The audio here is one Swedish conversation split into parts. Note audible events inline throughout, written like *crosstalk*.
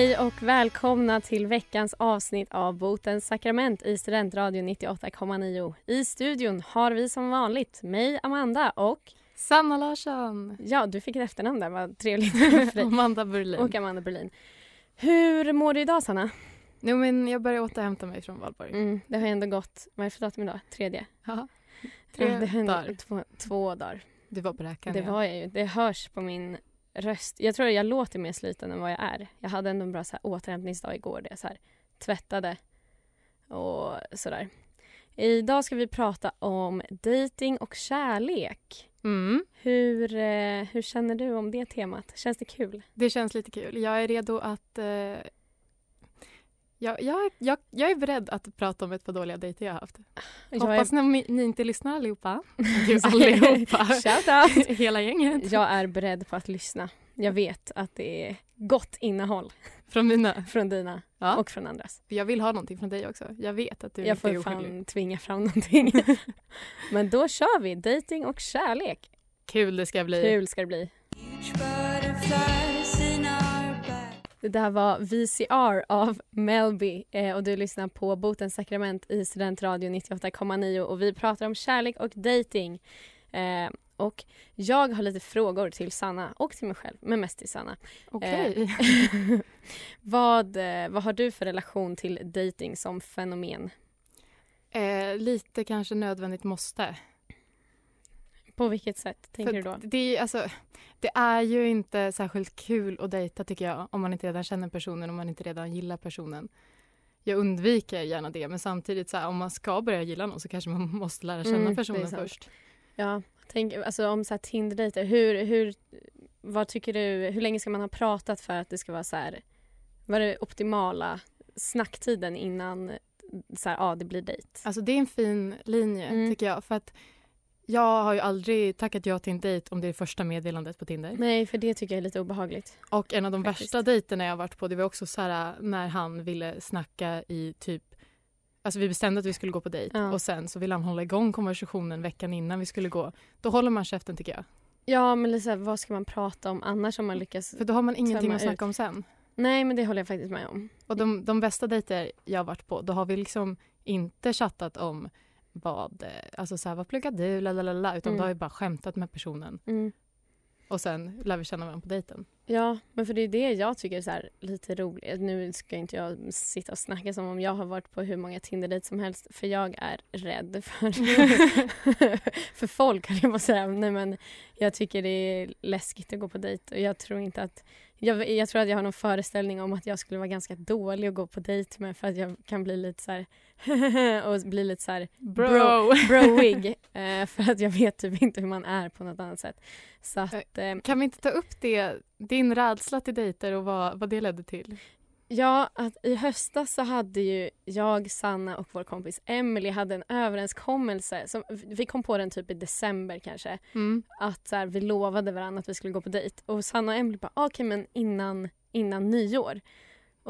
Hej och välkomna till veckans avsnitt av Botens sakrament i Studentradion 98,9. I studion har vi som vanligt mig, Amanda och... Sanna Larsson! Ja, du fick ett efternamn där, vad trevligt. *laughs* Amanda Berlin. Och Amanda Berlin. Hur mår du idag, Sanna? Jo, men jag börjar återhämta mig från valborg. Mm, det har ändå gått, vad är det för datum idag? Tredje? Ja. Tre dagar. Två, två dagar. Du var beräknad. Det var jag ju. Det hörs på min röst. Jag tror jag låter mer sliten än vad jag är. Jag hade ändå en bra så här, återhämtningsdag igår där jag så här, tvättade och sådär. Idag ska vi prata om dating och kärlek. Mm, Hur, eh, hur känner du om det temat? Känns det kul? det känns lite kul. Jag är redo att... Eh, jag, jag, jag, jag är beredd att prata om ett par dåliga dejter jag har haft. Jag Hoppas ni, ni inte lyssnar allihopa. *laughs* Du är... allihopa. *laughs* Shout out! *laughs* Hela gänget. Jag är beredd på att lyssna. Jag vet att det är gott innehåll Från mina. från dina Ja. och från andras. Jag vill ha någonting från dig också. Jag vet att du Jag inte är får oskyldig. fan tvinga fram någonting. Men då kör vi dating och kärlek. Kul det ska bli. Kul ska det bli. Det där var VCR av Melby eh, och du lyssnar på Botens sakrament i Studentradio 98,9 och vi pratar om kärlek och dating. Eh, och jag har lite frågor till Sanna och till mig själv, men mest till Sanna. Okej. *laughs* vad, eh, vad har du för relation till dating som fenomen? Eh, lite kanske nödvändigt måste. På vilket sätt tänker För du då? Det, är, alltså, det är ju inte särskilt kul att dejta tycker jag om man inte redan känner personen, om man inte redan gillar personen. Jag undviker gärna det men samtidigt så här, om man ska börja gilla någon så kanske man *laughs* måste lära känna Mm, personen först. Ja, tänk, alltså om så här Tinder-dejter, hur, hur, vad tycker du, hur länge ska man ha pratat för att det ska vara så här, vad är det optimala snacktiden innan så här, ja, det blir dejt? Alltså det är en fin linje Mm. tycker jag för att jag har ju aldrig tackat ja till en dejt om det är första meddelandet på Tinder. Nej, för det tycker jag är lite obehagligt. Och en av de Faktiskt. värsta dejterna jag har varit på det var också så här när han ville snacka i typ Alltså vi bestämde att vi skulle gå på dejt Ja. och sen så ville han hålla igång konversationen veckan innan vi skulle gå. Då håller man käften tycker jag. Ja, men här, vad ska man prata om annars om man lyckas? För då har man ingenting att snacka ut. om sen. Nej, men det håller jag faktiskt med om. Och de, de bästa dejter jag har varit på, då har vi liksom inte chattat om vad, eh, alltså så här, vad pluggar du, lalalala, utan Mm. då har vi bara skämtat med personen Mm. och sen lär vi känna varandra på dejten. Ja, men för det är det jag tycker är så här lite roligt. Nu ska inte jag sitta och snacka som om jag har varit på hur många Tinder-dejter som helst för jag är rädd för, *laughs* för folk, höll jag att säga. Nej, men jag tycker det är läskigt att gå på dejt och jag tror inte att jag, jag tror att jag har någon föreställning om att jag skulle vara ganska dålig att gå på dejt med för att jag kan bli lite så här *laughs* och bli lite så här Bro! broig *laughs* eh, för att jag vet typ inte hur man är på något annat sätt. Så att, eh, Kan vi inte ta upp det, din rädsla till dejter och vad, vad det ledde till? Ja, att i höstas så hade ju jag, Sanna och vår kompis Emily hade en överenskommelse. Som, vi kom på den typ i december kanske. Mm. Att så här, vi lovade varandra att vi skulle gå på dejt. Och Sanna och Emily bara, "Ah, okej men innan, innan nyår.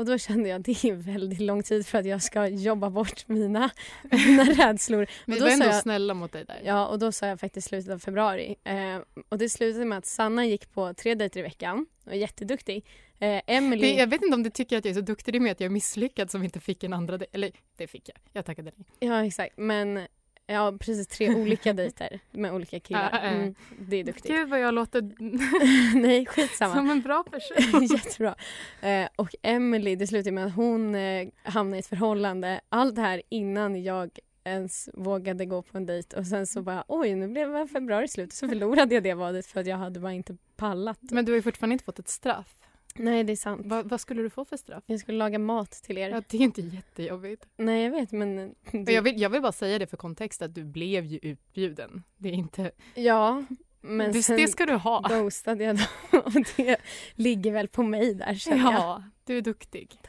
Och då kände jag det är väldigt lång tid för att jag ska jobba bort mina, *laughs* mina rädslor. Vi då var ändå jag- snälla mot dig där. Ja, och då sa jag faktiskt slutet av februari. Eh, och det slutade med att Sanna gick på tre dejter i veckan och är jätteduktig. Eh, Emily... Jag vet inte om du tycker att jag är så duktig, det med att jag är misslyckad som inte fick en andra dejt. Eller det fick jag, jag tackade nej. Ja, exakt. Men ja, precis tre olika *laughs* dejter med olika killar. Mm, det är duktigt. Gud vad jag låter *laughs* Nej, skitsamma. som en bra person. *laughs* Jättebra. Eh, och Emily, det slutade med att hon eh, hamnade i ett förhållande. Allt det här innan jag ens vågade gå på en dejt och sen så bara oj nu blev februari slut så förlorade jag det vadet för att jag hade bara inte pallat. Men du har ju fortfarande inte fått ett straff. Nej det är sant. Va, vad skulle du få för straff? Jag skulle laga mat till er. Ja, det är inte jättejobbigt. Nej jag vet men... Men jag, vill, jag vill bara säga det för kontext att du blev ju utbjuden. Det är inte... Ja men det, sen det ska du ha. ghostade jag då *laughs* och det ligger väl på mig där känner jag. Ja, du är duktig.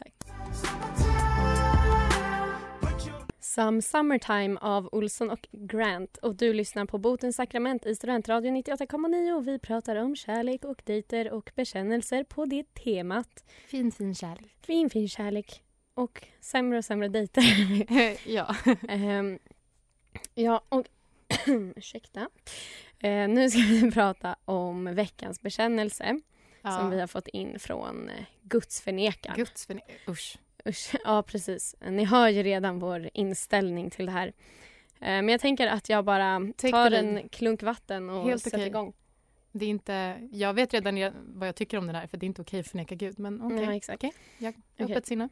Some Summertime av Olsson och Grant och du lyssnar på Botens sakrament i Studentradion 98,9 och vi pratar om kärlek och dejter och bekännelser på det temat. Fin, fin kärlek. Fin, fin kärlek och sämre och sämre dejter. *laughs* ja. Ehm, ja, och *clears throat* ursäkta. Eh, nu ska vi *laughs* prata om veckans bekännelse som vi har fått in från eh, gudsförnekaren. Guds förne- Usch. Usch, *laughs* ja precis. Ni hör ju redan vår inställning till det här. Eh, Men jag tänker att jag bara Take tar en klunk vatten och Helt sätter okej. igång. Det är inte, jag vet redan re- vad jag tycker om den här för det är inte okej att förneka Gud. Men okej, Ja, exakt. Okej, jag öppet sinne.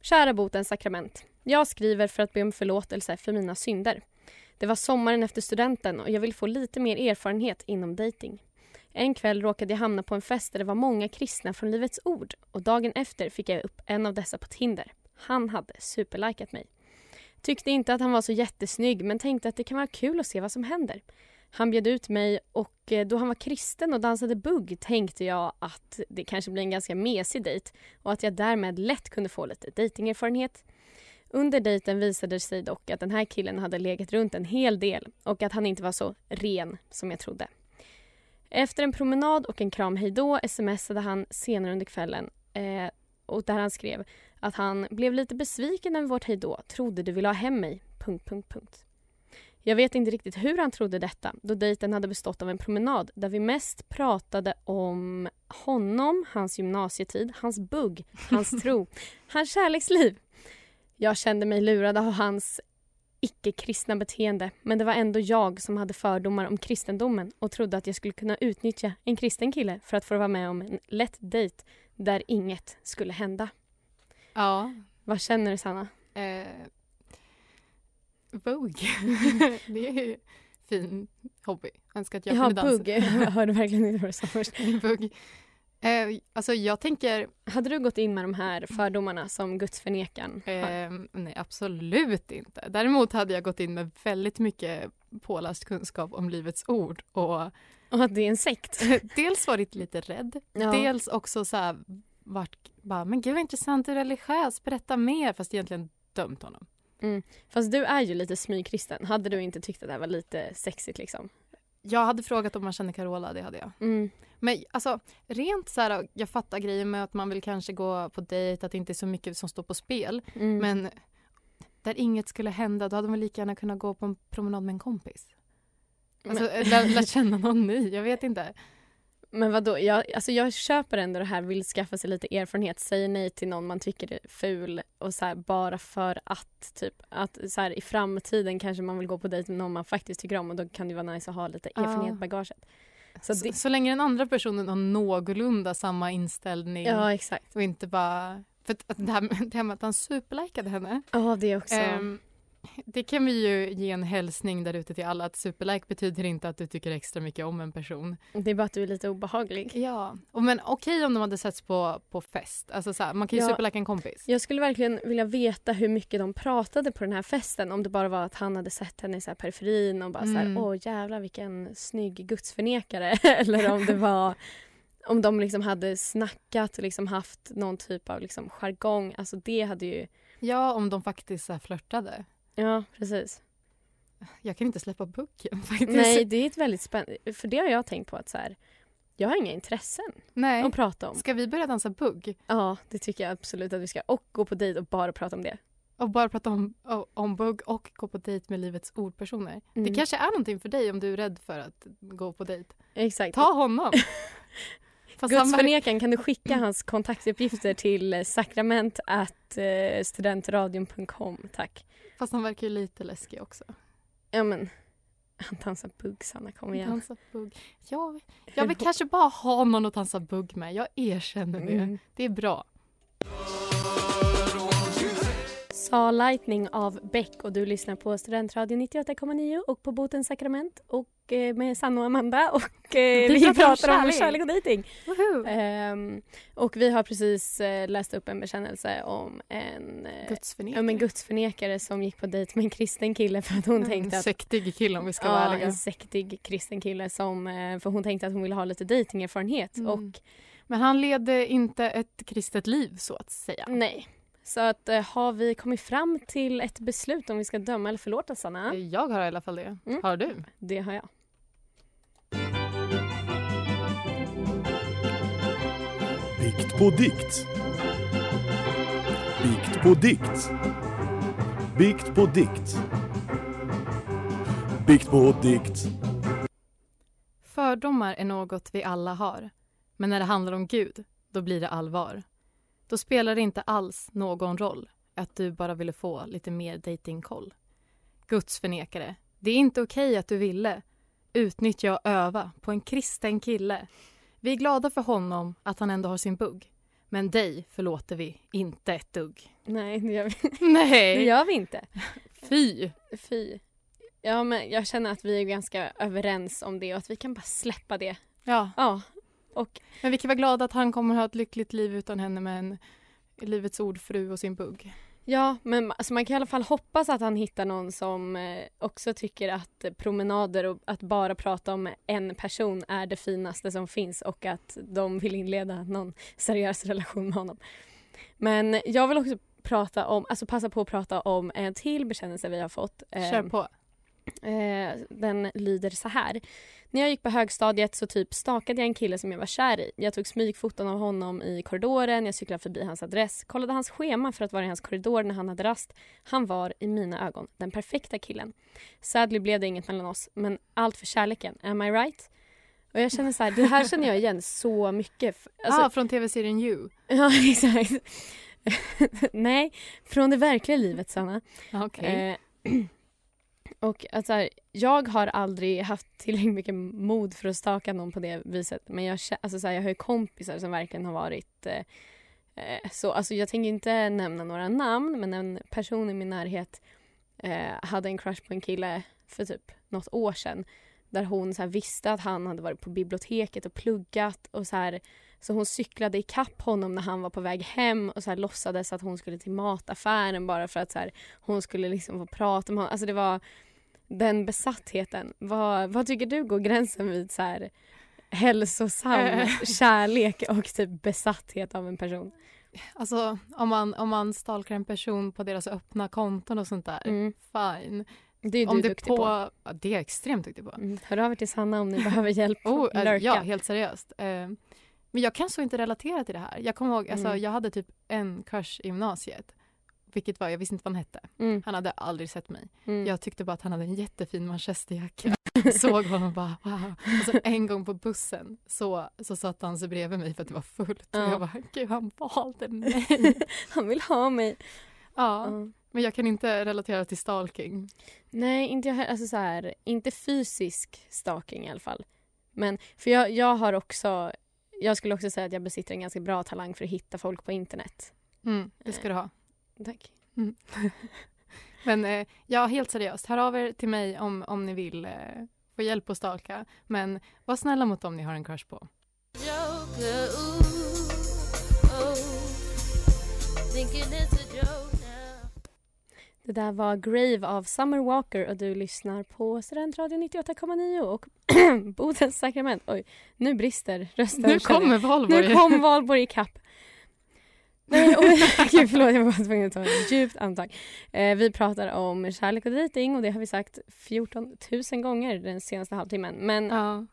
Kära botens sakrament. Jag skriver för att be om förlåtelse för mina synder. Det var sommaren efter studenten och jag vill få lite mer erfarenhet inom dating. En kväll råkade jag hamna på en fest där det var många kristna från Livets Ord och dagen efter fick jag upp en av dessa på Tinder. Han hade superlikat mig. Tyckte inte att han var så jättesnygg men tänkte att det kan vara kul att se vad som händer. Han bjöd ut mig och eh, då han var kristen och dansade bugg tänkte jag att det kanske blir en ganska mesig dejt och att jag därmed lätt kunde få lite dejtingerfarenhet. Under dejten visade det sig dock att den här killen hade legat runt en hel del och att han inte var så ren som jag trodde. Efter en promenad och en kram hejdå smsade han senare under kvällen eh, och där han skrev att han blev lite besviken över vårt hejdå, trodde du ville ha hem mig... Punkt, punkt, punkt. Jag vet inte riktigt hur han trodde detta då dejten hade bestått av en promenad där vi mest pratade om honom, hans gymnasietid, hans bugg, hans tro, *laughs* hans kärleksliv. Jag kände mig lurad av hans icke-kristna beteende men det var ändå jag som hade fördomar om kristendomen och trodde att jag skulle kunna utnyttja en kristen kille för att få vara med om en lätt dejt där inget skulle hända. Ja. Vad känner du Sanna? Eh, Vogue. *laughs* det är ju fin hobby. Önskar att jag Ja, kunde dansa. bugg. *laughs* Jag hörde verkligen inte vad du sa först. *laughs* Eh, alltså jag tänker, Hade du gått in med de här fördomarna som gudsförnekaren har? eh, nej absolut inte. Däremot hade jag gått in med väldigt mycket påläst kunskap om Livets Ord och Och att det är en sekt? dels varit lite rädd, Ja. dels också så här vart bara, men gud vad intressant, du är religiös, berätta mer, fast egentligen dömt honom. Fast du är ju lite smygkristen. Hade du inte tyckt att det här var lite sexigt liksom? Jag hade frågat om man känner Carola, det hade jag. Mm. Men alltså rent så här, jag fattar grejen med att man vill kanske gå på dejt, att det inte är så mycket som står på spel. Mm. Men där inget skulle hända, då hade man lika gärna kunnat gå på en promenad med en kompis. Alltså men, lä- lära *laughs* känna någon ny, jag vet inte. men vadå? Jag, alltså jag köper ändå det här, vill skaffa sig lite erfarenhet, säger nej till någon man tycker är ful och så här, bara för att typ att så här, i framtiden kanske man vill gå på dejt med någon man faktiskt tycker om och då kan det vara nice att ha lite erfarenhet i bagaget. Så Så, det, så länge den andra personen har någorlunda samma inställning ja exakt. och inte bara... För att, det, här, det här med att han superlikade henne. Ja det också. ehm, det kan vi ju ge en hälsning där ute till alla att superlike betyder inte att du tycker extra mycket om en person. det är bara att du är lite obehaglig. Ja, och men okej om de hade setts på, på fest. Alltså så här, man kan ju Ja. superlika en kompis. Jag skulle verkligen vilja veta hur mycket de pratade på den här festen. Om det bara var att han hade sett henne i så här periferin och bara så Mm. här, åh jävlar vilken snygg gudsförnekare. *laughs* Eller om det var om de liksom hade snackat och liksom haft någon typ av liksom jargong. Alltså det hade ju, Ja, om de faktiskt så flörtade. Ja precis. Jag kan inte släppa buggen *laughs* faktiskt. Nej det är ett väldigt spännande, för det har jag tänkt på att så här, jag har inga intressen Nej. att prata om. Ska vi börja dansa bugg? Ja det tycker jag absolut att vi ska. Och gå på dejt och bara prata om det. Och bara prata om, om bugg och gå på dejt med livets ordpersoner. Mm. Det kanske är någonting för dig om du är rädd för att gå på dejt. Exakt. Ta honom! *laughs* Fast Gudsförnekaren, kan du skicka hans kontaktuppgifter till sakrament eh, studentradion.com, tack. Fast han verkar ju lite läskig också. Ja men, han dansar bugg Sanna, kom igen. Dansa bugg. Ja, jag vill kanske bara ha någon att dansa bugg med. Jag erkänner det. Mm. Det är bra. Sa Lightning av Beck och du lyssnar på Studentradion 98,9 och på Botens sakrament och eh, med Sanna och Amanda och eh, *laughs* vi, pratar om kärlek. kärlek och dejting. Woho! Ehm, och vi har precis eh, läst upp en bekännelse om en, eh, Gudsförnekare. om en gudsförnekare som gick på dejt med en kristen kille för att hon tänkte En att sektig kille om vi ska vara Ja, ärliga. en sektig kristen kille som, eh, för hon tänkte att hon ville ha lite dejtingerfarenhet Mm. och Men han leder inte ett kristet liv så att säga. nej. Så att eh, har vi kommit fram till ett beslut om vi ska döma eller förlåta Sanna? Jag har i alla fall det. Mm. Har du? Det har jag. Bikt på dikt. Bikt på dikt. Bikt på dikt. Bikt på dikt. Fördomar är något vi alla har. Men när det handlar om Gud, då blir det allvar. Då spelar det inte alls någon roll att du bara ville få lite mer datingkoll. Guds förnekare, det är inte okej att du ville utnyttja och öva på en kristen kille. Vi är glada för honom att han ändå har sin bugg. Men dig förlåter vi inte ett dugg. Nej, det gör vi, det Nej! gör vi inte. Fy! Fy. Ja, men jag känner att vi är ganska överens om det och att vi kan bara släppa det. Ja, Ja, och men vi kan vara glada att han kommer ha ett lyckligt liv utan henne med en Livets ordfru och sin bugg. Ja, men alltså man kan i alla fall hoppas att han hittar någon som eh, också tycker att promenader och att bara prata om en person är det finaste som finns och att de vill inleda någon seriös relation med honom. Men jag vill också prata om, alltså passa på att prata om en till bekännelse vi har fått. Eh, Kör på. Eh, den lyder så här. När jag gick på högstadiet så typ stakade jag en kille som jag var kär i. Jag tog smygfoton av honom i korridoren, jag cyklade förbi hans adress, kollade hans schema för att vara i hans korridor när han hade rast. Han var i mina ögon den perfekta killen. Sadly blev det inget mellan oss, men allt för kärleken. Am I right? Och jag känner så här, det här känner jag igen så mycket. Alltså, ah, från tv-serien You. *laughs* ja, exakt. *laughs* Nej, från det verkliga livet, Sanna. Okej. Eh, *clears throat* och att så här, jag har aldrig haft tillräckligt mycket mod för att staka någon på det viset. Men jag, alltså så här, jag har ju kompisar som verkligen har varit eh, eh, så. Alltså jag tänker inte nämna några namn men en person i min närhet eh, hade en crush på en kille för typ något år sedan. Där hon så här, visste att han hade varit på biblioteket och pluggat och så här så hon cyklade i kapp honom när han var på väg hem och så här låtsades att hon skulle till mataffären bara för att så här, hon skulle liksom få prata med honom. Alltså det var den besattheten. Vad, vad tycker du går gränsen vid så här hälsosam kärlek och typ besatthet av en person? Alltså om man, om man stalkar en person på deras öppna konton och sånt där, Mm. fine. Det är om du duktig på. Ja, det är jag extremt duktig på. Mm. Hör av er till Sanna om ni behöver hjälp. Oh, eh, ja, helt seriöst. Eh, men jag kan så inte relatera till det här. Jag kommer ihåg, alltså, Mm. jag hade typ en crush i gymnasiet. Vilket var, jag visste inte vad han hette. Mm. Han hade aldrig sett mig. Mm. Jag tyckte bara att han hade en jättefin manchesterjacka. *laughs* Såg honom och bara wow. Och så en gång på bussen så, så satt han sig bredvid mig för att det var fullt. Ja. Och jag bara, gud han valde *laughs* mig. Han vill ha mig. ja, Ja. men jag kan inte relatera till stalking. Nej, inte jag. Alltså så här, inte fysisk stalking i alla fall. Men för jag, jag har också, jag skulle också säga att jag besitter en ganska bra talang för att hitta folk på internet. Mm, det ska du ha. Tack. *laughs* Men eh, ja, helt seriöst, hör av er till mig om, om ni vill eh, få hjälp att stalka. Men var snälla mot dem ni har en crush på. Joker, ooh, oh, Det där var Grave av Summer Walker och du lyssnar på Studentradion 98,9 och *clears throat* Bodens sakrament. Oj, nu brister rösten. Nu kommer Valborg. Nu kom Valborg ikapp. Nej, oj, *laughs* gud förlåt jag var tvungen att ta ett djupt andetag. Eh, vi pratar om kärlek och dejting och det har vi sagt 14 000 gånger den senaste halvtimmen. Men Ja,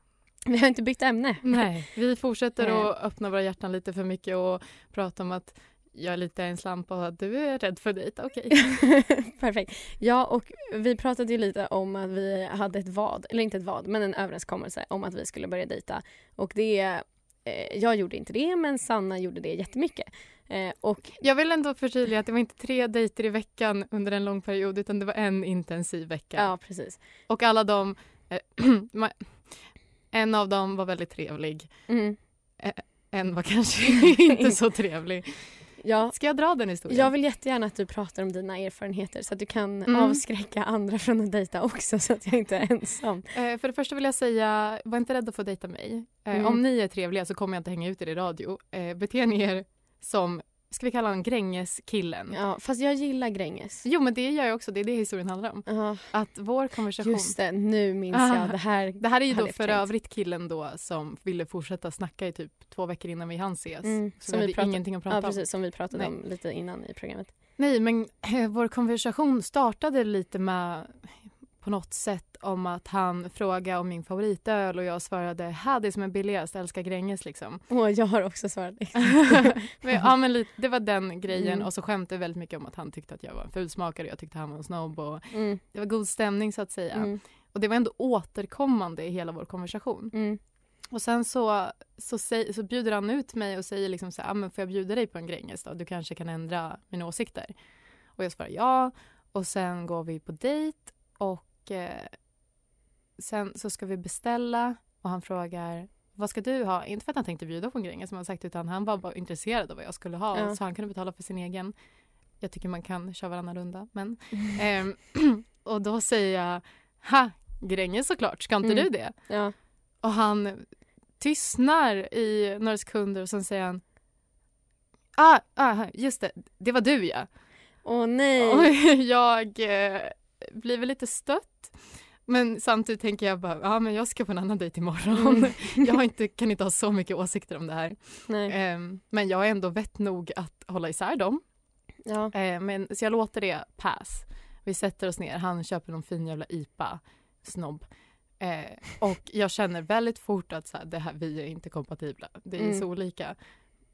vi har inte bytt ämne. nej, vi fortsätter att öppna våra hjärtan lite för mycket och prata om att jag är lite en slampa och att du är rädd för dejt. Okej. *laughs* Perfekt. Ja, och vi pratade ju lite om att vi hade ett vad, eller inte ett vad, men en överenskommelse om att vi skulle börja dejta. Och det, eh, jag gjorde inte det, men Sanna gjorde det jättemycket. Eh, och Jag vill ändå förtydliga att det var inte tre dejter i veckan under en lång period utan det var en intensiv vecka. ja, precis. Och alla de, eh, *clears throat* en av dem var väldigt trevlig. Mm. En var kanske *laughs* inte så trevlig. Ja, Ska jag dra den historien? Jag vill jättegärna att du pratar om dina erfarenheter så att du kan Mm. avskräcka andra från att dejta också så att jag inte är ensam. Eh, för det första vill jag säga, var inte rädd att få dejta mig. Eh, Mm. Om ni är trevliga så kommer jag inte hänga ut er i radio. Eh, bete ni er som ska vi kalla honom Gränges-killen? Ja, fast jag gillar Gränges. Jo men det gör jag också, det är det historien handlar om. Ja, Att vår konversation just det, nu minns Ah. jag. Det här, Det här är ju då för övrigt killen då som ville fortsätta snacka i typ två veckor innan vi hann ses. Mm, så som vi hade pratade- ingenting att prata ja, om. precis, som vi pratade Nej. om lite innan i programmet. Nej, men eh, vår konversation startade lite med på något sätt om att han frågade om min favoritöl och jag svarade det som är billigast, älskar Gränges liksom. *laughs* Åh, jag har också svarat. *laughs* men, ja, men lite, det var den grejen Mm. och så skämtade väldigt mycket om att han tyckte att jag var en fulsmakare och jag tyckte han var en snobb och Mm, det var god stämning så att säga. mm, Och det var ändå återkommande i hela vår konversation. mm. Och sen så, så, säg, så bjuder han ut mig och säger liksom så här, ah, men får jag bjuda dig på en Gränges då? Du kanske kan ändra mina åsikter. Och jag svarar ja. Och sen går vi på dejt och eh, sen så ska vi beställa och han frågar vad ska du ha? Inte för att han tänkte bjuda på en Gränges som han sagt utan han var bara intresserad av vad jag skulle ha Ja. så han kunde betala för sin egen. Jag tycker man kan köra varannan runda men *laughs* ehm, *clears throat* och då säger jag ha Gränges såklart, ska inte Mm. du det? Ja. Och han tystnar i några sekunder och sen säger han Ah, ah, just det, det var du ja. Åh nej. Och *laughs* jag eh, blir väl lite stött. Men samtidigt tänker jag bara, ja men jag ska på en annan dejt imorgon. Mm. *laughs* jag har inte, kan inte ha så mycket åsikter om det här. Ehm, men jag är ändå vett nog att hålla isär dem. Ja. Eh, men, så jag låter det pass. Vi sätter oss ner, han köper någon fin jävla IPA, snobb. Eh, och jag känner väldigt fort att så här, det här, vi är inte kompatibla. Det är Mm. så olika.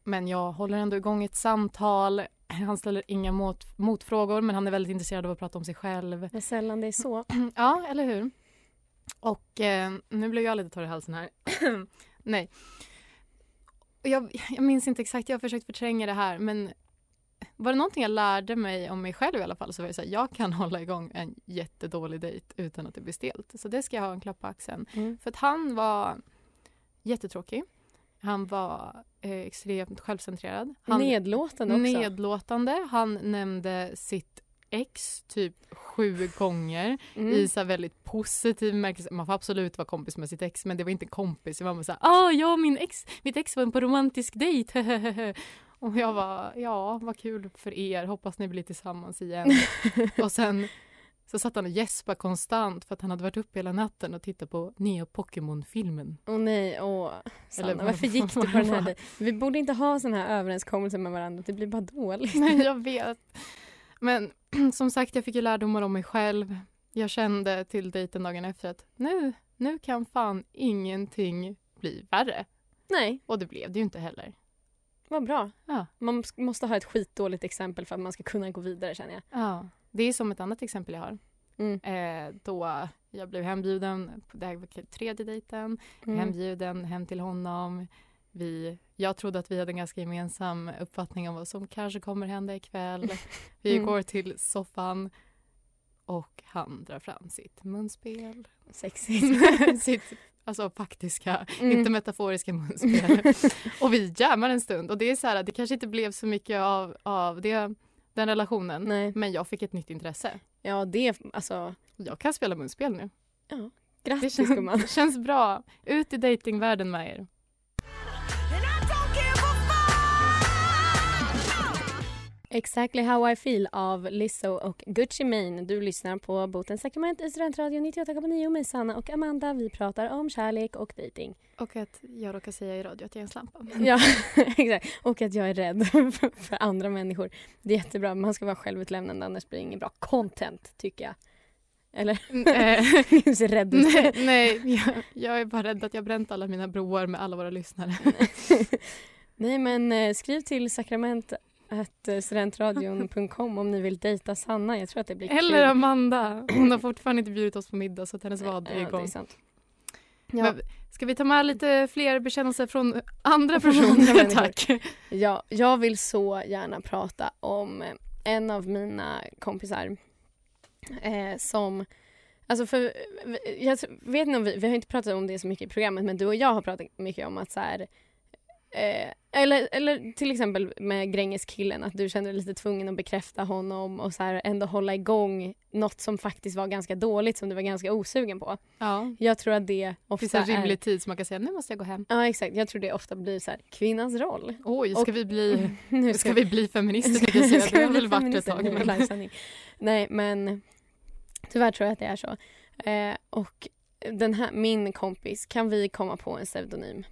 Men jag håller ändå igång ett samtal. *clears throat* Han ställer inga mot, motfrågor men han är väldigt intresserad av att prata om sig själv. Vad sällan det är så. *clears throat* Ja, eller hur? Och eh, nu blev jag lite torr i halsen här. *clears throat* Nej. Jag, jag minns inte exakt, jag har försökt förtränga det här men var det någonting jag lärde mig om mig själv i alla fall så var det så här, jag kan *laughs* hålla igång en jättedålig dejt utan att det blir stelt. Så det ska jag ha en klapp på axeln. Mm. För att han var jättetråkig. Han var eh, extremt självcentrerad. Han, Nedlåtande också. nedlåtande. Han nämnde sitt ex typ sju gånger Mm. i så väldigt positiv bemärkelse. Man får absolut vara kompis med sitt ex men det var inte kompis. Det var bara så här, ah, ja, min ex, mitt ex var på romantisk dejt. *laughs* Och jag var, ja vad kul för er, hoppas ni blir tillsammans igen. *laughs* och sen så satt han och gäspade konstant för att han hade varit uppe hela natten och tittat på nya Pokémon-filmen. Åh nej, åh. Sanna, Eller- varför gick du på den här? Vi borde inte ha såna här överenskommelser med varandra, det blir bara dåligt. *laughs* Nej, jag vet. Men *clears throat* som sagt, jag fick ju lärdomar om mig själv. Jag kände till dejten dagen efter att nu, nu kan fan ingenting bli värre. Nej, Och det blev det ju inte heller. vad bra. Ja. Man måste ha ett skitdåligt exempel för att man ska kunna gå vidare känner jag. Ja. Det är som ett annat exempel jag har. Mm. Eh, då jag blev hembjuden, det här var tredje dejten, Mm. hembjuden hem till honom. Vi, jag trodde att vi hade en ganska gemensam uppfattning om vad som kanske kommer hända ikväll. *laughs* Vi Mm. går till soffan och han drar fram sitt munspel. Sexigt. *laughs* sitt alltså faktiska, Mm. inte metaforiska munspel. *laughs* och vi jammar en stund och det är så här, det kanske inte blev så mycket av, av det, den relationen. Nej. Men jag fick ett nytt intresse. Ja, det, alltså, Jag kan spela munspel nu. ja. Det Grattis känns, gumman. *laughs* det känns bra. Ut i datingvärlden med er. Exactly how I feel av Lizzo och Gucci Mane. Du lyssnar på Botens sakrament i Studentradion 98,9 med Sanna och Amanda. Vi pratar om kärlek och dating. Och att jag råkar säga i radio att jag är en slampa. *laughs* Ja, exakt. Och att jag är rädd *laughs* för, andra människor. Det är jättebra. Man ska vara självutlämnande annars blir det inget bra content, tycker jag. Eller? Du ser rädd ut. nej, nej jag, jag är bara rädd att jag bränt alla mina broar med alla våra lyssnare. *laughs* Nej, men eh, skriv till sakrament studentradion.com om ni vill dejta Sanna. Jag tror att det blir Eller kul. Amanda. Hon har fortfarande inte bjudit oss på middag så att hennes vad är Ja, igång. Ja, Men ska vi ta med lite fler bekännelser från andra *laughs* personer? Tack. ja, jag vill så gärna prata om en av mina kompisar eh, som Alltså för, jag vet inte om vi, vi har inte pratat om det så mycket i programmet men du och jag har pratat mycket om att så här, Eh, eller, eller till exempel med Gränges-killen, att du kände dig lite tvungen att bekräfta honom och så här ändå hålla igång något som faktiskt var ganska dåligt, som du var ganska osugen på. Ja. Jag tror att det Det ofta finns en är... rimlig tid som man kan säga nu måste jag gå hem. Ja exakt, jag tror det ofta blir så här, kvinnans roll. Oj, ska Och- vi bli, *laughs* nu ska vi bli feminister *laughs* jag säga. Ska Det har vi väl varit ett tag. Det är Men... *laughs* Nej men tyvärr tror jag att det är så. Eh, och den här, min kompis, kan vi komma på en pseudonym?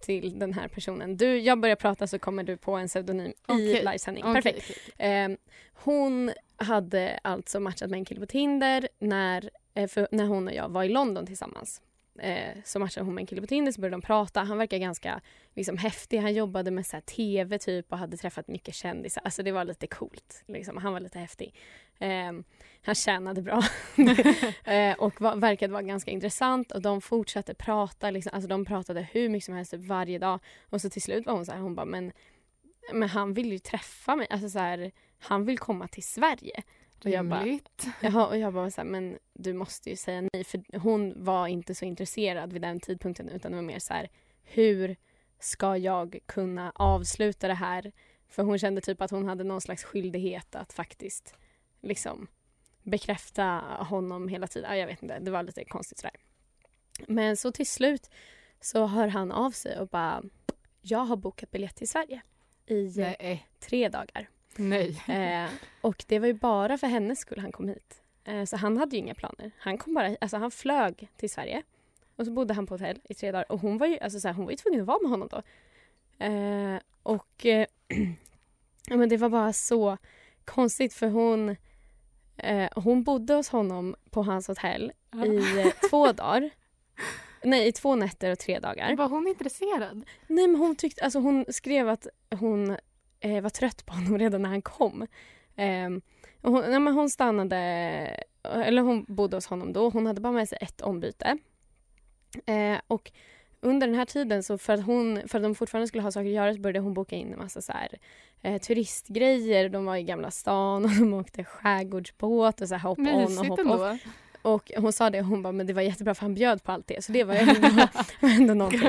Till den här personen. Du, jag börjar prata så kommer du på en pseudonym i Okej, livesändning. Okej, Perfekt. okej. Eh, hon hade alltså matchat med en kille på Tinder när, eh, för, när hon och jag var i London tillsammans. Eh, så matchade hon med en kille på Tinder så började de prata. Han verkar ganska liksom, häftig. Han jobbade med så här, tv typ och hade träffat mycket kändisar. Alltså det var lite coolt. Liksom. Han var lite häftig. Eh, han tjänade bra *laughs* eh, och var, verkade vara ganska intressant och de fortsatte prata. Liksom, alltså de pratade hur mycket som helst typ, varje dag. Och så till slut var hon så här, hon bara men, men han vill ju träffa mig. Alltså så här, han vill komma till Sverige. Och jag bara. *laughs* Jaha, och jag bara så här, men du måste ju säga nej. För hon var inte så intresserad vid den tidpunkten utan det var mer så här, hur ska jag kunna avsluta det här? För hon kände typ att hon hade någon slags skyldighet att faktiskt liksom bekräfta honom hela tiden. Ja, Jag vet inte, det var lite konstigt sådär. Men så till slut så hör han av sig och bara, jag har bokat biljett till Sverige i Nej. tre dagar. Nej. Eh, och det var ju bara för hennes skull han kom hit. Eh, så han hade ju inga planer. Han kom bara, alltså han flög till Sverige. Och så bodde han på hotell i tre dagar. Och hon var ju, alltså så här, hon var ju tvungen att vara med honom då. Eh, och eh, *clears throat* ja, men det var bara så konstigt för hon, eh, hon bodde hos honom på hans hotell i eh, två *laughs* dagar. Nej, i två nätter och tre dagar. Var hon intresserad? Nej men hon tyckte, alltså hon skrev att hon eh, var trött på honom *laughs* redan när han kom. Och hon, nej, men hon stannade, eller hon bodde hos honom då. Hon hade bara med sig ett ombyte. Eh, och under den här tiden, så för att, hon, för att de fortfarande skulle ha saker att göra så började hon boka in en massa så här, eh, turistgrejer. De var i Gamla stan och de åkte skärgårdsbåt och så här hop on och Mysigt hop off. Och hon sa det, hon bara, men det var jättebra för han bjöd på allt det. Så det var ändå, *laughs* var ändå någonting.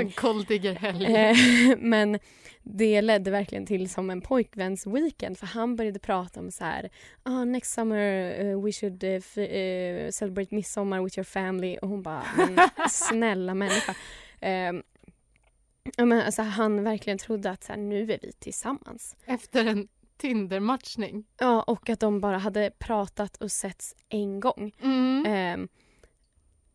Eh, men det ledde verkligen till som en pojkvänsweekend för han började prata om så här ah, next summer uh, we should uh, uh, celebrate midsommar with your family och hon bara men snälla människa. Eh, men alltså, han verkligen trodde att så här, nu är vi tillsammans. Efter en Tinder-matchning. Ja, och att de bara hade pratat och setts en gång. Mm. Ehm,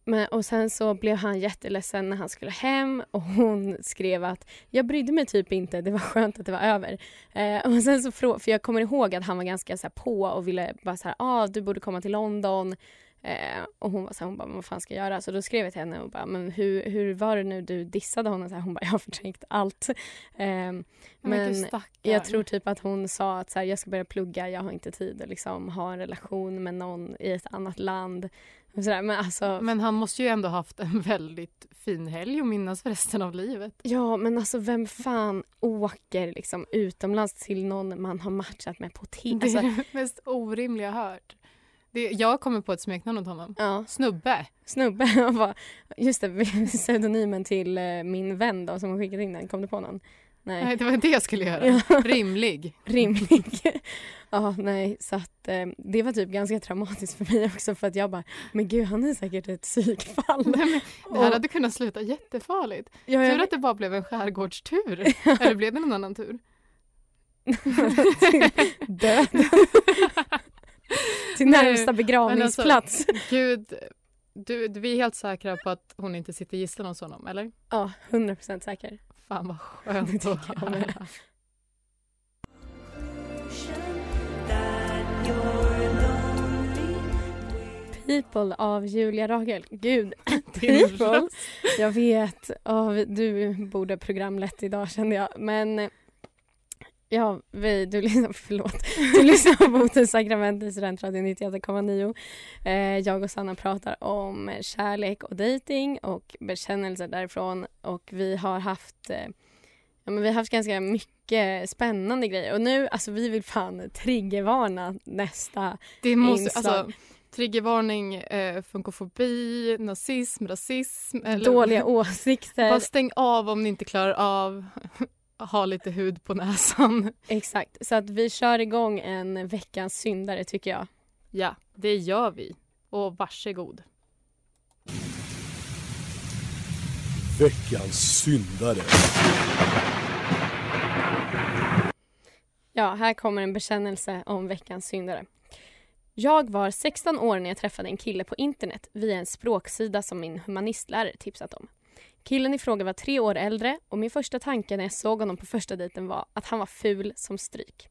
men, och sen så blev han jätteledsen när han skulle hem och hon skrev att jag brydde mig typ inte, det var skönt att det var över. Eh, och sen så för jag kommer ihåg att han var ganska så på och ville bara så här, ah, du borde komma till London. Eh, och hon var så här, hon bara, vad fan ska jag göra? Så då skrev jag till henne och bara, men hur, hur var det nu du dissade honom? Så här, hon bara, jag har förträngt allt. Ehm, Men, men jag tror typ att hon sa att så här, jag ska börja plugga, jag har inte tid att liksom ha en relation med någon i ett annat land. Och så där. Men alltså, Men han måste ju ändå haft en väldigt fin helg att minnas för resten av livet. ja men alltså vem fan åker liksom utomlands till någon man har matchat med på Tinder? Det är Alltså, det mest orimliga jag hört. Det, jag kommer på ett smeknamn åt honom. ja, Snubbe. snubbe. *laughs* Bara, just det, *laughs* pseudonymen till eh, min vän då som har skickat in den, kom du på någon? Nej. Nej, det var det jag skulle göra. Ja. *laughs* Rimlig. rimlig. ja, nej, så att eh, det var typ ganska traumatiskt för mig också för att jag bara, men gud han är säkert ett psykfall. Nej, men det här Och- hade kunnat sluta jättefarligt. Ja, jag Tur att det bara blev en skärgårdstur. Eller blev det någon annan tur? Död. *laughs* Till närmsta begravningsplats. *laughs* Gud, du, du, vi är helt säkra på att hon inte sitter gisslan hos honom, eller? Ja, 100% säker. Fan vad *laughs* skönt att höra. People av Julia Ragel. Gud, People. Jag vet. Vi- du borde programlett idag kände jag. Men ja, vi, du lyssnar, *laughs* förlåt. Du lyssnar på Botens sakrament i Studentradion 98,9. Eh, jag och Sanna pratar om kärlek och dating och bekännelser därifrån. Och vi har haft eh, Ja, men vi har haft ganska mycket spännande grejer och nu, alltså vi vill fan triggervarna nästa Det måste, Inslag. alltså, Triggervarning, eh, funkofobi, nazism, rasism. Eller, Dåliga åsikter. Bara stäng av om ni inte klarar av *laughs* ha lite hud på näsan. *laughs* Exakt. Så att vi kör igång en veckans syndare tycker jag. Ja, det gör vi. Och varsågod. Veckans syndare. Ja, här kommer en bekännelse om veckans syndare. Jag var 16 år när jag träffade en kille på internet via en språksida som min humanistlärare tipsat om. Killen i fråga var tre år äldre och min första tanke när jag såg honom på första dejten var att han var ful som stryk.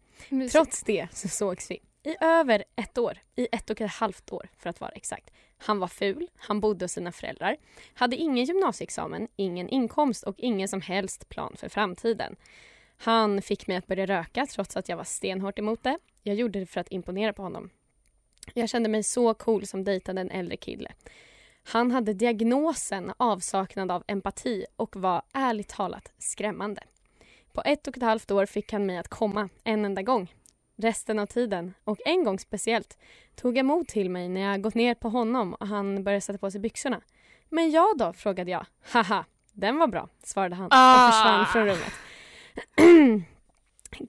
Trots det så sågs vi i över ett år, i ett och ett halvt år för att vara exakt. Han var ful, han bodde hos sina föräldrar, hade ingen gymnasieexamen, ingen inkomst och ingen som helst plan för framtiden. Han fick mig att börja röka trots att jag var stenhårt emot det. Jag gjorde det för att imponera på honom. Jag kände mig så cool som dejtade en äldre kille. Han hade diagnosen avsaknad av empati och var ärligt talat skrämmande. På ett och ett halvt år fick han mig att komma en enda gång. Resten av tiden, och en gång speciellt, tog jag mod till mig när jag gått ner på honom och han började sätta på sig byxorna. Men jag då? frågade jag. Haha, den var bra, svarade han och Ah. försvann från rummet. *clears throat*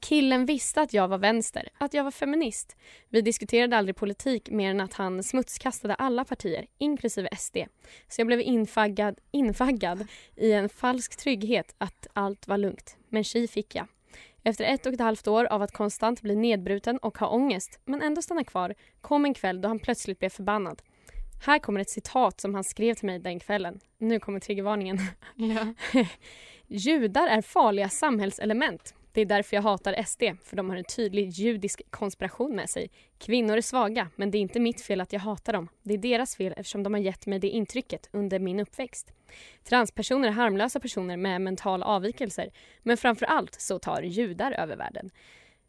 Killen visste att jag var vänster, att jag var feminist. Vi diskuterade aldrig politik mer än att han smutskastade alla partier, inklusive SD. Så jag blev infaggad, infaggad i en falsk trygghet att allt var lugnt. Men tji fick jag. Efter ett och ett halvt år av att konstant bli nedbruten och ha ångest, men ändå stanna kvar, kom en kväll då han plötsligt blev förbannad. Här kommer ett citat som han skrev till mig den kvällen. Nu kommer triggervarningen. Ja. *laughs* Judar är farliga samhällselement. Det är därför jag hatar SD, för de har en tydlig judisk konspiration med sig. Kvinnor är svaga, men det är inte mitt fel att jag hatar dem. Det är deras fel eftersom de har gett mig det intrycket under min uppväxt. Transpersoner är harmlösa personer med mentala avvikelser, men framför allt så tar judar över världen.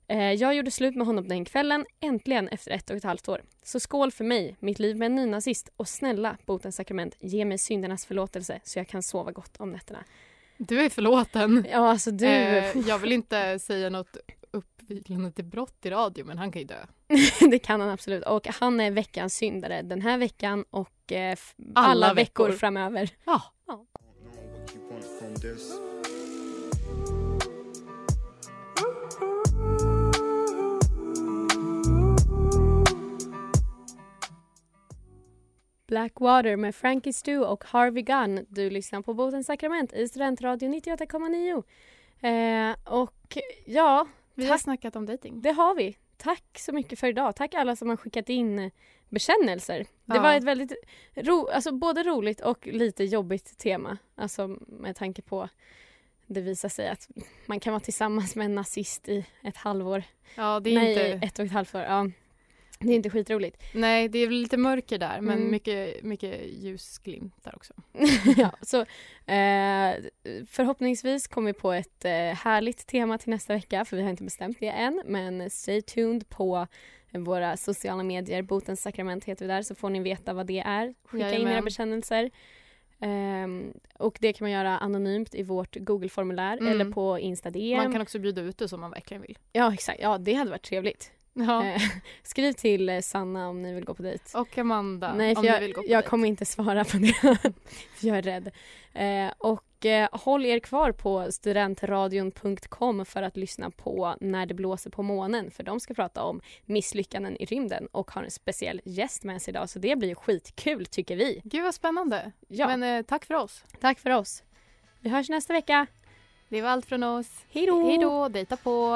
Eh, jag gjorde slut med honom den kvällen, äntligen efter ett och ett halvt år. Så skål för mig, mitt liv med en nynazist och snälla botens sakrament, ge mig syndernas förlåtelse så jag kan sova gott om nätterna. Du är förlåten. Ja, alltså du... Eh, jag vill inte säga något uppviglande till brott i radio men han kan ju dö. *laughs* det kan han absolut. Och han är veckans syndare den här veckan och eh, Alla alla, veckor. veckor. framöver. Ja. what Blackwater med Frankie Stu och Harvey Gunn. Du lyssnar på Botens sakrament i Studentradio 98,9. Eh, och ja, Vi har Tack. snackat om dating. det har vi. Tack så mycket för idag. Tack alla som har skickat in bekännelser. Det Ja. var ett väldigt ro, alltså både roligt och lite jobbigt tema. Alltså med tanke på det visar sig att man kan vara tillsammans med en nazist i ett halvår. Ja, det är Nej, inte... ett och ett halvt år. Ja. Det är inte skitroligt. Nej, det är lite mörker där men Mm. mycket, mycket ljusglimt där också. *laughs* ja, så, eh, förhoppningsvis kommer vi på ett eh, härligt tema till nästa vecka för vi har inte bestämt det än. Men stay tuned på våra sociala medier. Botens sakrament heter vi där så får ni veta vad det är. Skicka in era Jajamän. bekännelser. Ehm, och det kan man göra anonymt i vårt Google-formulär Mm. eller på Insta DM. Man kan också bjuda ut det som man verkligen vill. Ja exakt, ja det hade varit trevligt. Ja. Eh, *laughs* skriv till eh, Sanna om ni vill gå på dejt. Och Amanda Nej, för om jag, du vill gå på jag dejt. kommer inte svara på *laughs* det. för jag är rädd. Eh, och eh, håll er kvar på studentradion.com för att lyssna på När det blåser på månen. För de ska prata om misslyckanden i rymden och har en speciell gäst med sig idag. Så det blir skitkul tycker vi. Gud vad spännande. Ja, Men tack för oss. tack för oss. Vi hörs nästa vecka. Det var allt från oss. Hej då! Hej då, dejta på.